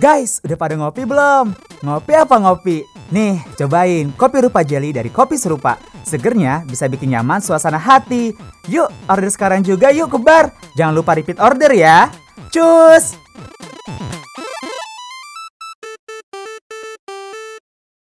Guys, udah pada ngopi belum? Ngopi apa ngopi? Nih, cobain kopi rupa jelly dari Kopi Serupa. Segernya bisa bikin nyaman suasana hati. Yuk, order sekarang juga yuk kebar. Jangan lupa repeat order ya. Cus!